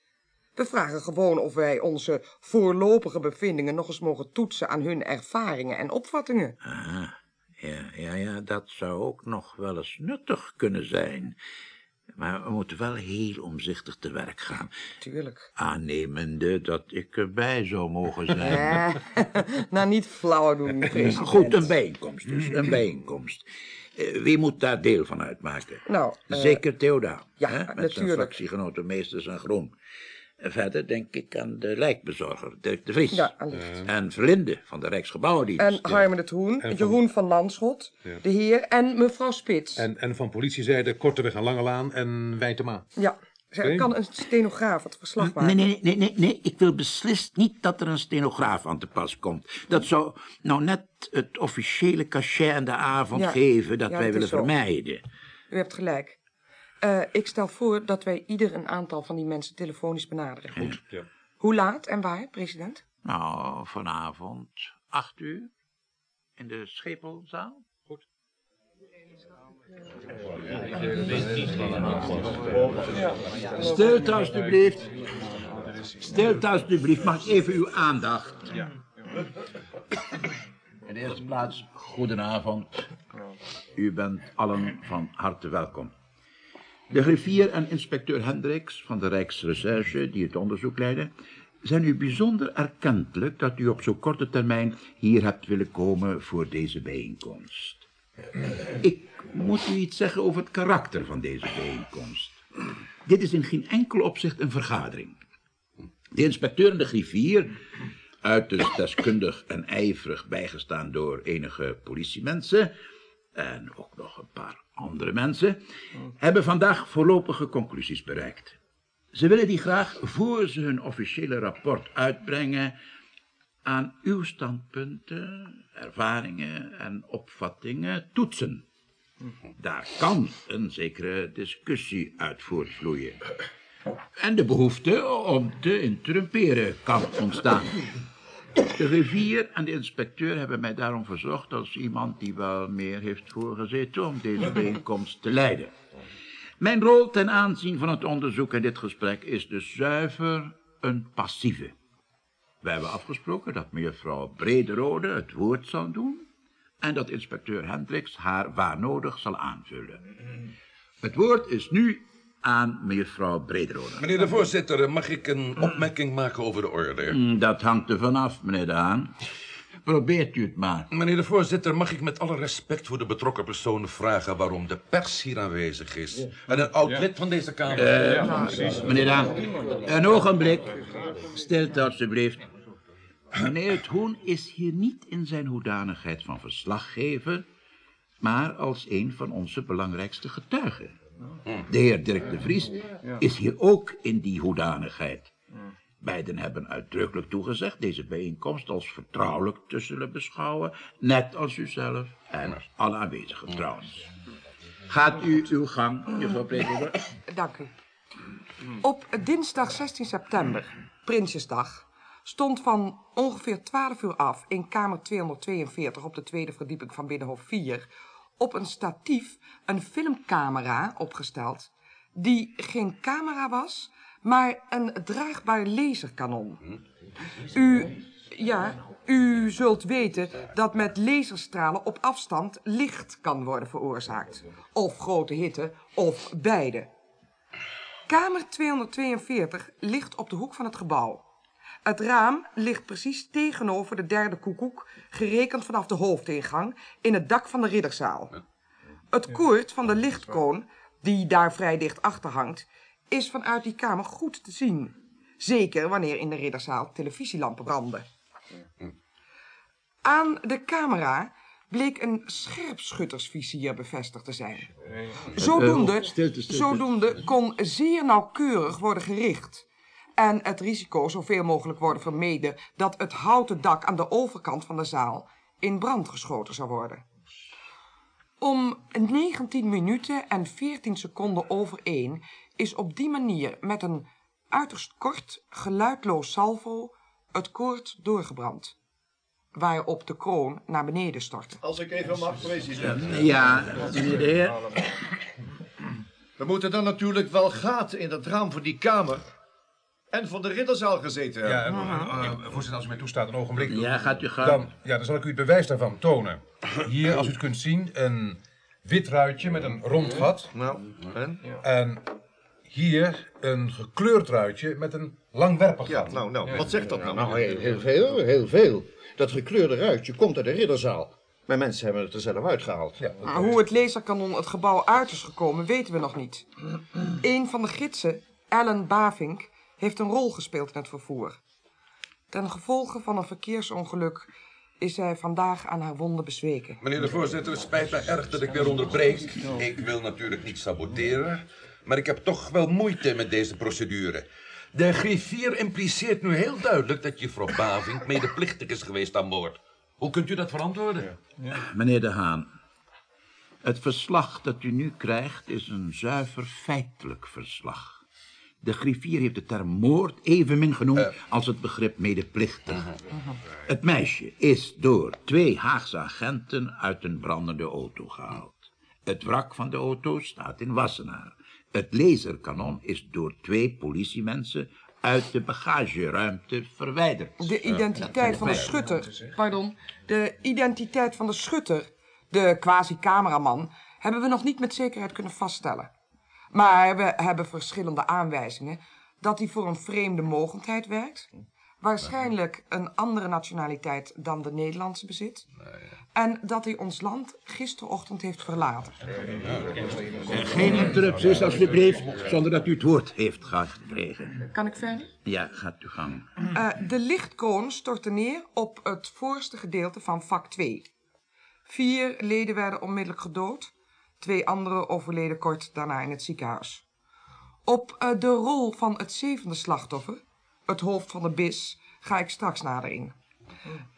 We vragen gewoon of wij onze voorlopige bevindingen nog eens mogen toetsen aan hun ervaringen en opvattingen. Ah, ja, ja, ja, dat zou ook nog wel eens nuttig kunnen zijn. Maar we moeten wel heel omzichtig te werk gaan. Tuurlijk. Aannemende dat ik erbij zou mogen zijn. Ja, nou niet flauw doen, president. Goed, een bijeenkomst dus, een bijeenkomst. Eh, Wie moet daar deel van uitmaken? Nou, eh, Zeker Theoda. ja, hè, Met zijn natuurlijk. fractiegenoten Meesters en Groen. En Verder denk ik aan de lijkbezorger, Dirk de Vries. Ja, allicht. En Verlinde van de Rijksgebouwendienst. En Harmen de Troen, En van- Jeroen van Landschot, de heer en mevrouw Spits. En, en van politiezijde Korteweg en Langelaan en Wijntema. Ja, zij kan een stenograaf het verslag Nee, maken. nee, nee, nee, nee, ik wil beslist niet dat er een stenograaf aan te pas komt. Dat zou nou net het officiële cachet aan de avond Ja. geven dat Ja, wij willen vermijden. U hebt gelijk. Eh, ik stel voor dat wij ieder een aantal van die mensen telefonisch benaderen. Goed. Ja. Hoe laat en waar, president? Nou, vanavond acht uur in de Schepelzaal. Stilte alstublieft. Stilte alstublieft, mag ik even uw aandacht? In de eerste plaats, goedenavond. U bent allen van harte welkom. De griffier en inspecteur Hendricks van de Rijksrecherche, die het onderzoek leiden, zijn u bijzonder erkentelijk dat u op zo korte termijn hier hebt willen komen voor deze bijeenkomst. Ik moet u iets zeggen over het karakter van deze bijeenkomst. Dit is in geen enkel opzicht een vergadering. De inspecteur en de griffier, uiterst deskundig en ijverig bijgestaan door enige politiemensen en ook nog een paar andere mensen, hebben vandaag voorlopige conclusies bereikt. Ze willen die graag voor ze hun officiële rapport uitbrengen aan uw standpunten, ervaringen en opvattingen toetsen. Daar kan een zekere discussie uit voortvloeien. En de behoefte om te interrumperen kan ontstaan. De rivier en de inspecteur hebben mij daarom verzocht als iemand die wel meer heeft voorgezeten om deze bijeenkomst te leiden. Mijn rol ten aanzien van het onderzoek en dit gesprek is dus zuiver een passieve. We hebben afgesproken dat mevrouw Brederode het woord zal doen en dat inspecteur Hendricks haar waar nodig zal aanvullen. Het woord is nu aan mevrouw Brederode. Meneer de voorzitter, mag ik een opmerking maken over de orde? Mm, Dat hangt er vanaf, meneer De Haan. Probeert u het maar. Meneer de voorzitter, mag ik met alle respect voor de betrokken persoon vragen waarom de pers hier aanwezig is? En een oud lid van deze Kamer. Meneer De Haan, een ogenblik. Stilte, alstublieft. Meneer het Hoen is hier niet in zijn hoedanigheid van verslaggever, maar als een van onze belangrijkste getuigen. De heer Dirk de Vries is hier ook in die hoedanigheid. Beiden hebben uitdrukkelijk toegezegd deze bijeenkomst als vertrouwelijk te zullen beschouwen, net als u zelf en alle aanwezigen trouwens. Gaat u uw gang, juffrouw President? Dank u. Op dinsdag 16 september, Prinsjesdag, stond van ongeveer 12 uur af in kamer 242 op de tweede verdieping van Binnenhof 4 op een statief een filmcamera opgesteld die geen camera was, maar een draagbaar laserkanon. U, ja, u zult weten dat met laserstralen op afstand licht kan worden veroorzaakt. Of grote hitte, of beide. Kamer 242 ligt op de hoek van het gebouw. Het raam ligt precies tegenover de derde koekoek, gerekend vanaf de hoofdingang, in het dak van de ridderzaal. Het koord van de lichtkoon, die daar vrij dicht achter hangt, is vanuit die kamer goed te zien. Zeker wanneer in de ridderzaal televisielampen branden. Aan de camera bleek een scherpschuttersvizier bevestigd te zijn. Zodoende kon zeer nauwkeurig worden gericht. En het risico zoveel mogelijk worden vermeden dat het houten dak aan de overkant van de zaal in brand geschoten zou worden. Om 19 minuten en 14 seconden over één is op die manier met een uiterst kort, geluidloos salvo het koord doorgebrand. waarop de kroon naar beneden stortte. Als ik even mag, president. Ja, meneer de heer. We moeten dan natuurlijk wel gaten in dat raam van die kamer en van de ridderzaal gezeten Ja, hebben. eh, eh, voorzitter, als u mij toestaat, een ogenblik. Ja, gaat u gang. Dan, ja, dan zal ik u het bewijs daarvan tonen. Hier, als u het kunt zien, een wit ruitje met een rond gat. Nou, en? En hier een gekleurd ruitje met een langwerpig Ja, gat. nou, nou, wat zegt dat nou? Nou, heel, heel veel, heel veel. Dat gekleurde ruitje komt uit de ridderzaal. Maar mensen hebben het er zelf uitgehaald. Ja, Maar hoe het laserkanon het gebouw uit is gekomen, weten we nog niet. Een van de gidsen, Ellen Bavink, heeft een rol gespeeld in het vervoer. Ten gevolge van een verkeersongeluk is zij vandaag aan haar wonden bezweken. Meneer de voorzitter, het spijt me erg dat ik weer onderbreek. Ik wil natuurlijk niet saboteren, maar ik heb toch wel moeite met deze procedure. De griffier impliceert nu heel duidelijk dat juffrouw Bavink medeplichtig is geweest aan boord. Hoe kunt u dat verantwoorden? Meneer De Haan, het verslag dat u nu krijgt is een zuiver feitelijk verslag. De griffier heeft de term moord evenmin genoemd als het begrip medeplichtig. Het meisje is door twee Haagse agenten uit een brandende auto gehaald. Het wrak van de auto staat in Wassenaar. Het laserkanon is door twee politiemensen uit de bagageruimte verwijderd. De identiteit van de schutter, pardon, de identiteit van de schutter, de quasi-cameraman, hebben we nog niet met zekerheid kunnen vaststellen. Maar we hebben verschillende aanwijzingen dat hij voor een vreemde mogendheid werkt, waarschijnlijk een andere nationaliteit dan de Nederlandse bezit, en dat hij ons land gisterochtend heeft verlaten. Eh, Geen interrupties, alsjeblieft, zonder dat u het woord heeft gekregen. Kan ik verder? Ja, gaat u gang. Eh, de lichtkroon stortte neer op het voorste gedeelte van vak 2. Vier leden werden onmiddellijk gedood. Twee anderen overleden kort daarna in het ziekenhuis. Op eh, de rol van het zevende slachtoffer, het hoofd van de bis, ga ik straks nader in.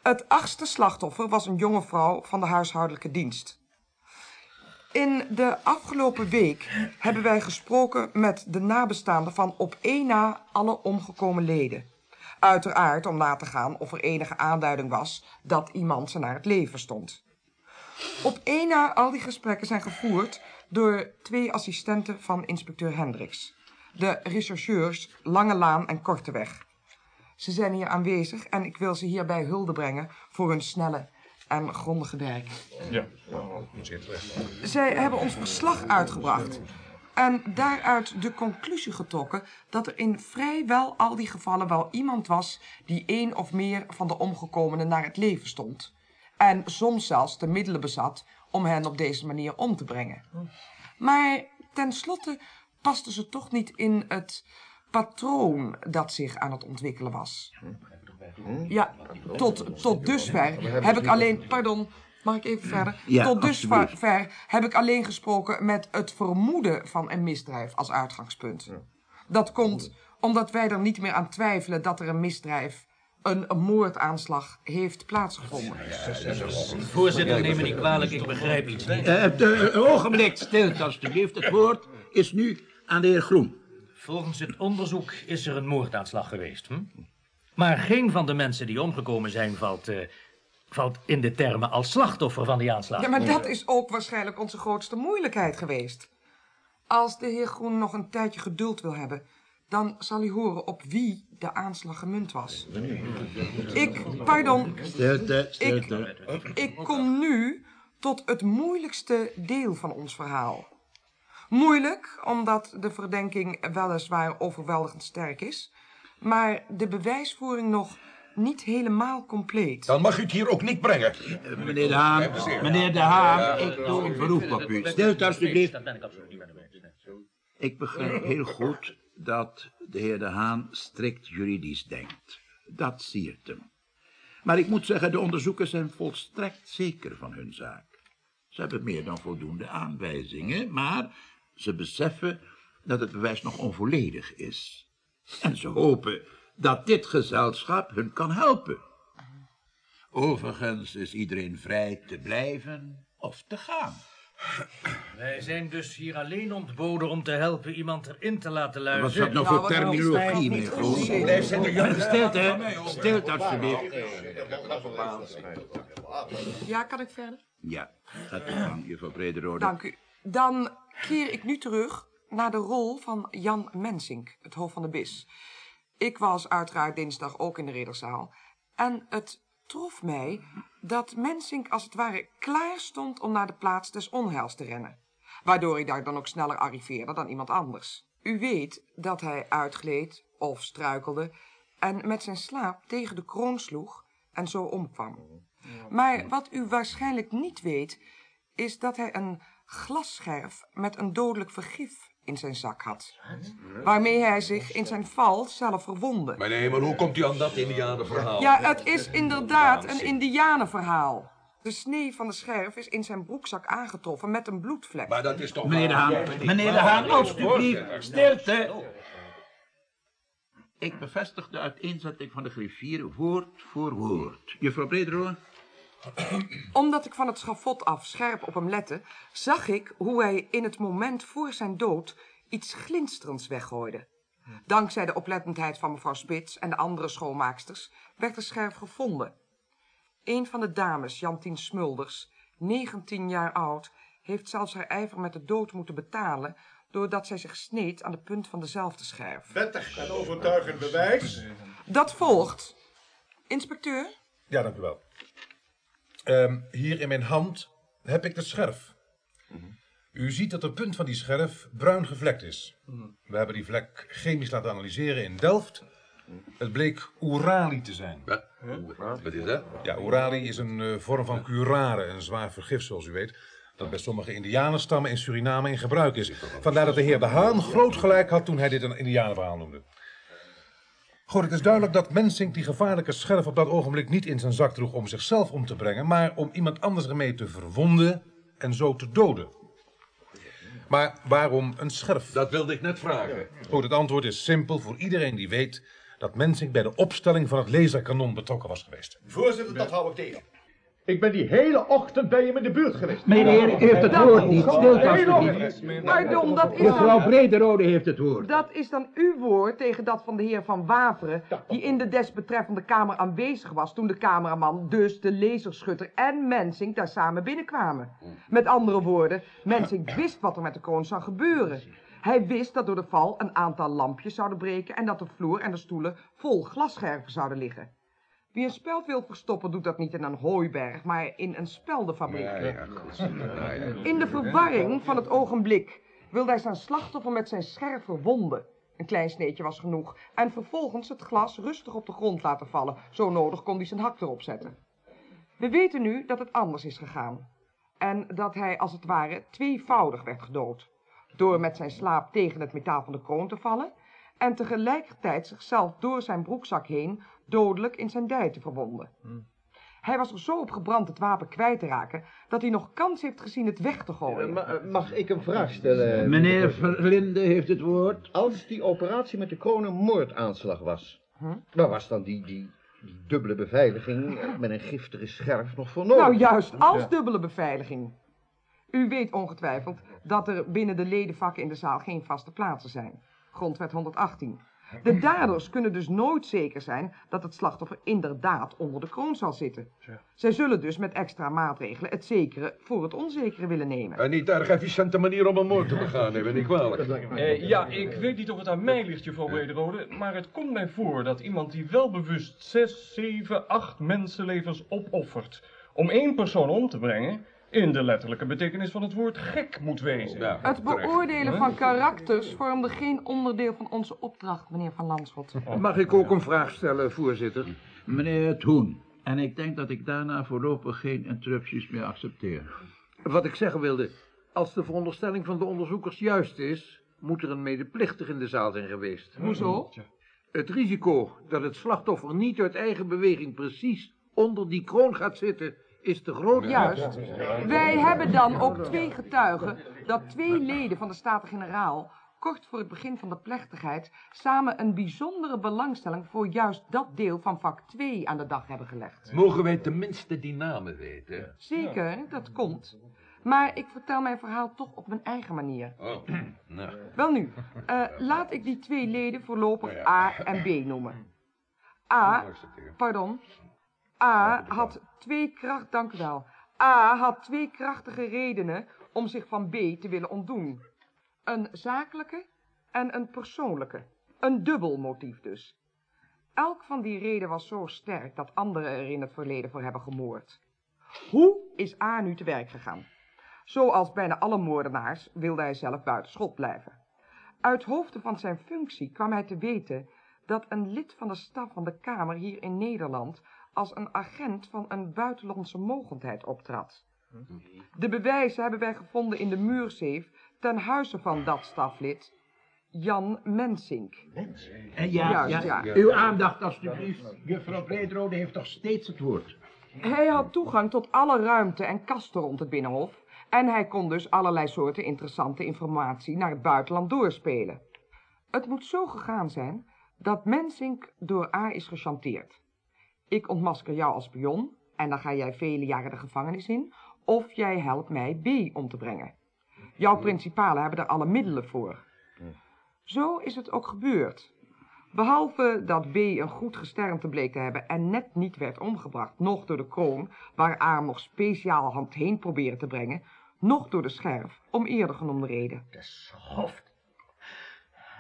Het achtste slachtoffer was een jonge vrouw van de huishoudelijke dienst. In de afgelopen week hebben wij gesproken met de nabestaanden van op één na alle omgekomen leden. Uiteraard om na te gaan of er enige aanduiding was dat iemand ze naar het leven stond. Op één na al die gesprekken zijn gevoerd door twee assistenten van inspecteur Hendricks. De rechercheurs Lange Laan en Korteweg. Ze zijn hier aanwezig en ik wil ze hierbij hulde brengen voor hun snelle en grondige werk. Ja, zeer terecht. Zij hebben ons verslag uitgebracht. En daaruit de conclusie getrokken dat er in vrijwel al die gevallen wel iemand was die één of meer van de omgekomenen naar het leven stond. En soms zelfs de middelen bezat om hen op deze manier om te brengen. Maar tenslotte paste ze toch niet in het patroon dat zich aan het ontwikkelen was. Ja, tot, tot dusver heb ik alleen... Pardon, mag ik even verder? Ja, tot dusver heb ik alleen gesproken met het vermoeden van een misdrijf als uitgangspunt. Dat komt omdat wij er niet meer aan twijfelen dat er een misdrijf, een, moordaanslag, heeft plaatsgevonden. Voorzitter, neem me niet kwalijk, ik begrijp iets niet. Eh, het, eh, een ogenblik stilte, alstublieft. Het woord is nu aan de heer Groen. Volgens het onderzoek is er een moordaanslag geweest. Hm? Maar geen van de mensen die omgekomen zijn valt, eh, valt in de termen als slachtoffer van die aanslag. Ja, maar dat is ook waarschijnlijk onze grootste moeilijkheid geweest. Als de heer Groen nog een tijdje geduld wil hebben, dan zal hij horen op wie de aanslag gemunt was. Ik, pardon, Stilte, stilte. ik kom nu tot het moeilijkste deel van ons verhaal. Moeilijk, omdat de verdenking weliswaar overweldigend sterk is, maar de bewijsvoering nog niet helemaal compleet. Dan mag u het hier ook niet brengen. Meneer De Haan, meneer De Haan, ik doe een beroep op u. Stilte, ik eens. Ik begrijp heel goed dat de heer De Haan strikt juridisch denkt. Dat siert hem. Maar ik moet zeggen, de onderzoekers zijn volstrekt zeker van hun zaak. Ze hebben meer dan voldoende aanwijzingen, maar ze beseffen dat het bewijs nog onvolledig is. En ze hopen dat dit gezelschap hun kan helpen. Overigens is iedereen vrij te blijven of te gaan. Wij zijn dus hier alleen ontboden om te helpen iemand erin te laten Wat is luisteren. dat nou voor terminologie, meneer? Stilte, Stilte, alstublieft. Ja, kan ik verder? Ja, gaat u gang, juffrouw Brederode. Dank u. Dan keer ik nu terug naar de rol van Jan Mensink, het hoofd van de BIS. Ik was uiteraard dinsdag ook in de ridderzaal. En het trof mij dat Mensink als het ware klaar stond om naar de plaats des onheils te rennen. Waardoor hij daar dan ook sneller arriveerde dan iemand anders. U weet dat hij uitgleed of struikelde en met zijn slaap tegen de kroon sloeg en zo omkwam. Maar wat u waarschijnlijk niet weet, is dat hij een glasscherf met een dodelijk vergif in zijn zak had. Waarmee hij zich in zijn val zelf verwondde. Maar nee, maar hoe komt u aan dat indianenverhaal? Ja, het is inderdaad een indianenverhaal. De snee van de scherf is in zijn broekzak aangetroffen met een bloedvlek. Maar dat is toch... Meneer de Haan, meneer de Haan, alstublieft, stilte. Ik bevestig de uiteenzetting van de griffier woord voor woord. Juffrouw Brederode? Omdat ik van het schafot af scherp op hem lette, zag ik hoe hij in het moment voor zijn dood iets glinsterends weggooide. Dankzij de oplettendheid van mevrouw Spits en de andere schoonmaaksters werd de scherf gevonden. Een van de dames, Jantien Smulders, 19 jaar oud, heeft zelfs haar ijver met de dood moeten betalen doordat zij zich sneed aan de punt van dezelfde scherf. Wettig en overtuigend bewijs. Dat volgt. Inspecteur? Ja, dank u wel. Ehm, hier in mijn hand heb ik de scherf. U ziet dat de punt van die scherf bruin gevlekt is. We hebben die vlek chemisch laten analyseren in Delft. Het bleek oerali te zijn. Wat? Wat is dat? Ja, oerali is een eh, vorm van curare, een zwaar vergif zoals u weet, dat bij sommige indianenstammen in Suriname in gebruik is. Vandaar dat de heer De Haan groot gelijk had toen hij dit een indianenverhaal noemde. Goed, het is duidelijk dat Mensink die gevaarlijke scherf op dat ogenblik niet in zijn zak droeg om zichzelf om te brengen, maar om iemand anders ermee te verwonden en zo te doden. Maar waarom een scherf? Dat wilde ik net vragen. Goed, het antwoord is simpel voor iedereen die weet dat Mensink bij de opstelling van het laserkanon betrokken was geweest. Voorzitter, dat hou ik tegen. Ik ben die hele ochtend bij hem in de buurt geweest. Meneer, u heeft het woord niet. Stilte, alstublieft. Pardon, dat is Mevrouw dan... Brederode heeft het woord. Dat is dan uw woord tegen dat van de heer Van Waveren, die in de desbetreffende kamer aanwezig was toen de cameraman, dus de laserschutter en Mensink daar samen binnenkwamen. Met andere woorden, Mensink wist wat er met de kroon zou gebeuren. Hij wist dat door de val een aantal lampjes zouden breken en dat de vloer en de stoelen vol glasscherven zouden liggen. Wie een speld wil verstoppen, doet dat niet in een hooiberg, maar in een speldenfabriek. In de verwarring van het ogenblik wilde hij zijn slachtoffer met zijn scherf verwonden. Een klein sneetje was genoeg. En vervolgens het glas rustig op de grond laten vallen. Zo nodig kon hij zijn hak erop zetten. We weten nu dat het anders is gegaan. En dat hij als het ware tweevoudig werd gedood. Door met zijn slaap tegen het metaal van de kroon te vallen. En tegelijkertijd zichzelf door zijn broekzak heen dodelijk in zijn dij te verwonden. Hij was er zo op gebrand het wapen kwijt te raken, dat hij nog kans heeft gezien het weg te gooien. Mag ik een vraag stellen? Meneer Verlinde heeft het woord. Als die operatie met de kroon een moordaanslag was, waar was dan die, die, die dubbele beveiliging eh, met een giftige scherf nog voor nodig? Nou, juist als dubbele beveiliging. U weet ongetwijfeld dat er binnen de ledenvakken in de zaal geen vaste plaatsen zijn. Grondwet 118. De daders kunnen dus nooit zeker zijn dat het slachtoffer inderdaad onder de kroon zal zitten. Zij zullen dus met extra maatregelen het zekere voor het onzekere willen nemen. En niet erg efficiënte manier om een moord te begaan, neem me niet kwalijk. Eh, ja, ik weet niet of het aan mij ligt, juffrouw Brederode, maar het komt mij voor dat iemand die welbewust zes, zeven, acht mensenlevens opoffert om één persoon om te brengen, in de letterlijke betekenis van het woord gek moet wezen. Het beoordelen van karakters vormde geen onderdeel van onze opdracht, meneer Van Landschot. Mag ik ook een vraag stellen, voorzitter? Meneer Toen. En ik denk dat ik daarna voorlopig geen interrupties meer accepteer. Wat ik zeggen wilde, als de veronderstelling van de onderzoekers juist is, moet er een medeplichtig in de zaal zijn geweest. Hoezo? Het risico dat het slachtoffer niet uit eigen beweging precies onder die kroon gaat zitten, is te groot. Juist. Wij hebben dan ook twee getuigen dat twee leden van de Staten-Generaal kort voor het begin van de plechtigheid samen een bijzondere belangstelling voor juist dat deel van vak 2 aan de dag hebben gelegd. Mogen wij tenminste die namen weten? Zeker, dat komt. Maar ik vertel mijn verhaal toch op mijn eigen manier. Oh, nou. Wel nu, eh, laat ik die twee leden voorlopig A en B noemen. A, pardon. A had twee kracht, dank u wel. A had twee krachtige redenen om zich van B te willen ontdoen. Een zakelijke en een persoonlijke. Een dubbel motief dus. Elk van die redenen was zo sterk dat anderen er in het verleden voor hebben gemoord. Hoe is A nu te werk gegaan? Zoals bijna alle moordenaars wilde hij zelf buiten schot blijven. Uit hoofde van zijn functie kwam hij te weten dat een lid van de staf van de Kamer hier in Nederland als een agent van een buitenlandse mogendheid optrad. De bewijzen hebben wij gevonden in de muurzeef ten huize van dat staflid, Jan Mensink. En ja, Juist, ja, ja. uw aandacht alstublieft. Juffrouw Brederode heeft toch steeds het woord. Hij had toegang tot alle ruimte en kasten rond het Binnenhof en hij kon dus allerlei soorten interessante informatie naar het buitenland doorspelen. Het moet zo gegaan zijn dat Mensink door A is gechanteerd. Ik ontmasker jou als spion en dan ga jij vele jaren de gevangenis in, of jij helpt mij B om te brengen. Jouw principalen hebben er alle middelen voor. Zo is het ook gebeurd. Behalve dat B een goed gesternte bleek te hebben en net niet werd omgebracht, nog door de kroon, waar A nog speciaal hand heen probeerde te brengen, nog door de scherf, om eerder genoemde reden. De schoft.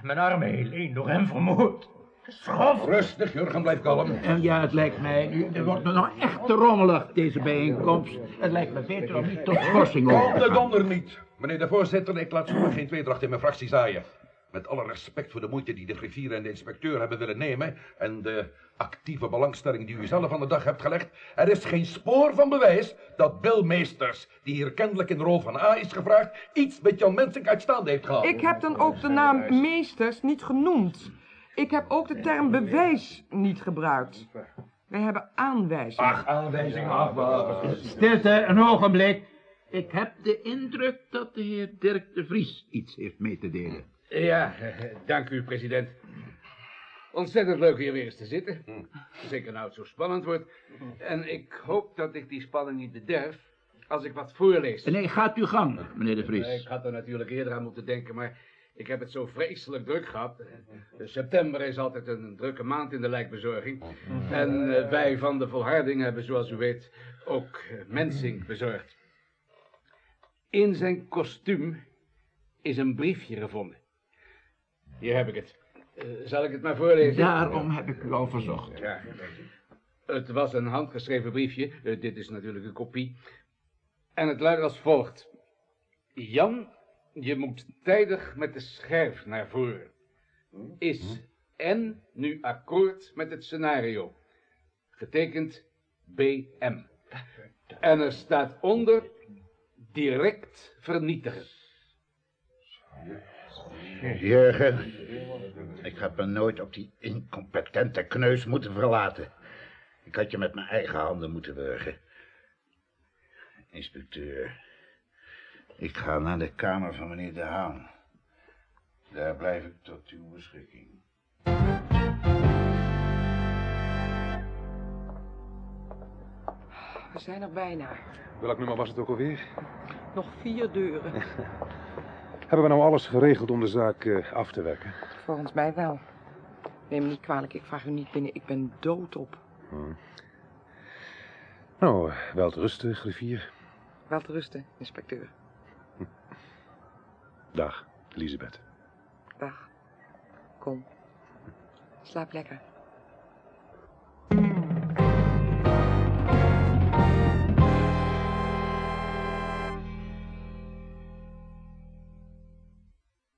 Mijn arme Helene door hem vermoord. De schoft. Rustig, Jurgen, blijf kalm. En ja, het lijkt mij, nu, er wordt me nog echt te rommelig, deze bijeenkomst. Het lijkt me beter om niet tot schorsing over Op te de gaan. donder niet. Meneer de voorzitter, ik laat zomaar geen tweedracht in mijn fractie zaaien. Met alle respect voor de moeite die de griffier en de inspecteur hebben willen nemen... en de actieve belangstelling die u zelf aan de dag hebt gelegd... er is geen spoor van bewijs dat Bill Meesters, die hier kennelijk in de rol van A is gevraagd... iets met Jan Mensink uitstaande heeft gehad. Ik heb dan ook de naam meesters niet genoemd. Ik heb ook de term bewijs niet gebruikt. Wij hebben aanwijzingen. Ach, aanwijzingen. Stilte, een ogenblik. Ik heb de indruk dat de heer Dirk de Vries iets heeft mee te delen. Ja, dank u, president. Ontzettend leuk hier weer eens te zitten. Zeker nou het zo spannend wordt. En ik hoop dat ik die spanning niet bederf als ik wat voorlees. Nee, gaat uw gang, meneer de Vries. Ik had er natuurlijk eerder aan moeten denken, maar ik heb het zo vreselijk druk gehad. Eh, September is altijd een drukke maand in de lijkbezorging. En eh, wij van de volharding hebben, zoals u weet, ook eh, Mensink bezorgd. In zijn kostuum is een briefje gevonden. Hier heb ik het. Zal ik het maar voorlezen? Daarom heb ik u al verzocht. Ja. Het was een handgeschreven briefje. Dit is natuurlijk een kopie. En het luidt als volgt. Jan, je moet tijdig met de scherf naar voren. Is N nu akkoord met het scenario? Getekend BM. En er staat onder direct vernietigen. Jurgen, ik heb me nooit op die incompetente kneus moeten verlaten. Ik had je met mijn eigen handen moeten wurgen. Inspecteur, ik ga naar de kamer van meneer De Haan. Daar blijf ik tot uw beschikking. We zijn er bijna. Welk nummer was het ook alweer? Nog vier deuren. Hebben we nou alles geregeld om de zaak eh, af te werken? Volgens mij wel. Neem me niet kwalijk, ik vraag u niet binnen. Ik ben doodop. Hm. Nou, eh, wel te rusten, griffier. Wel te rusten, inspecteur. Dag, Elisabeth. Dag. Kom. Slaap lekker.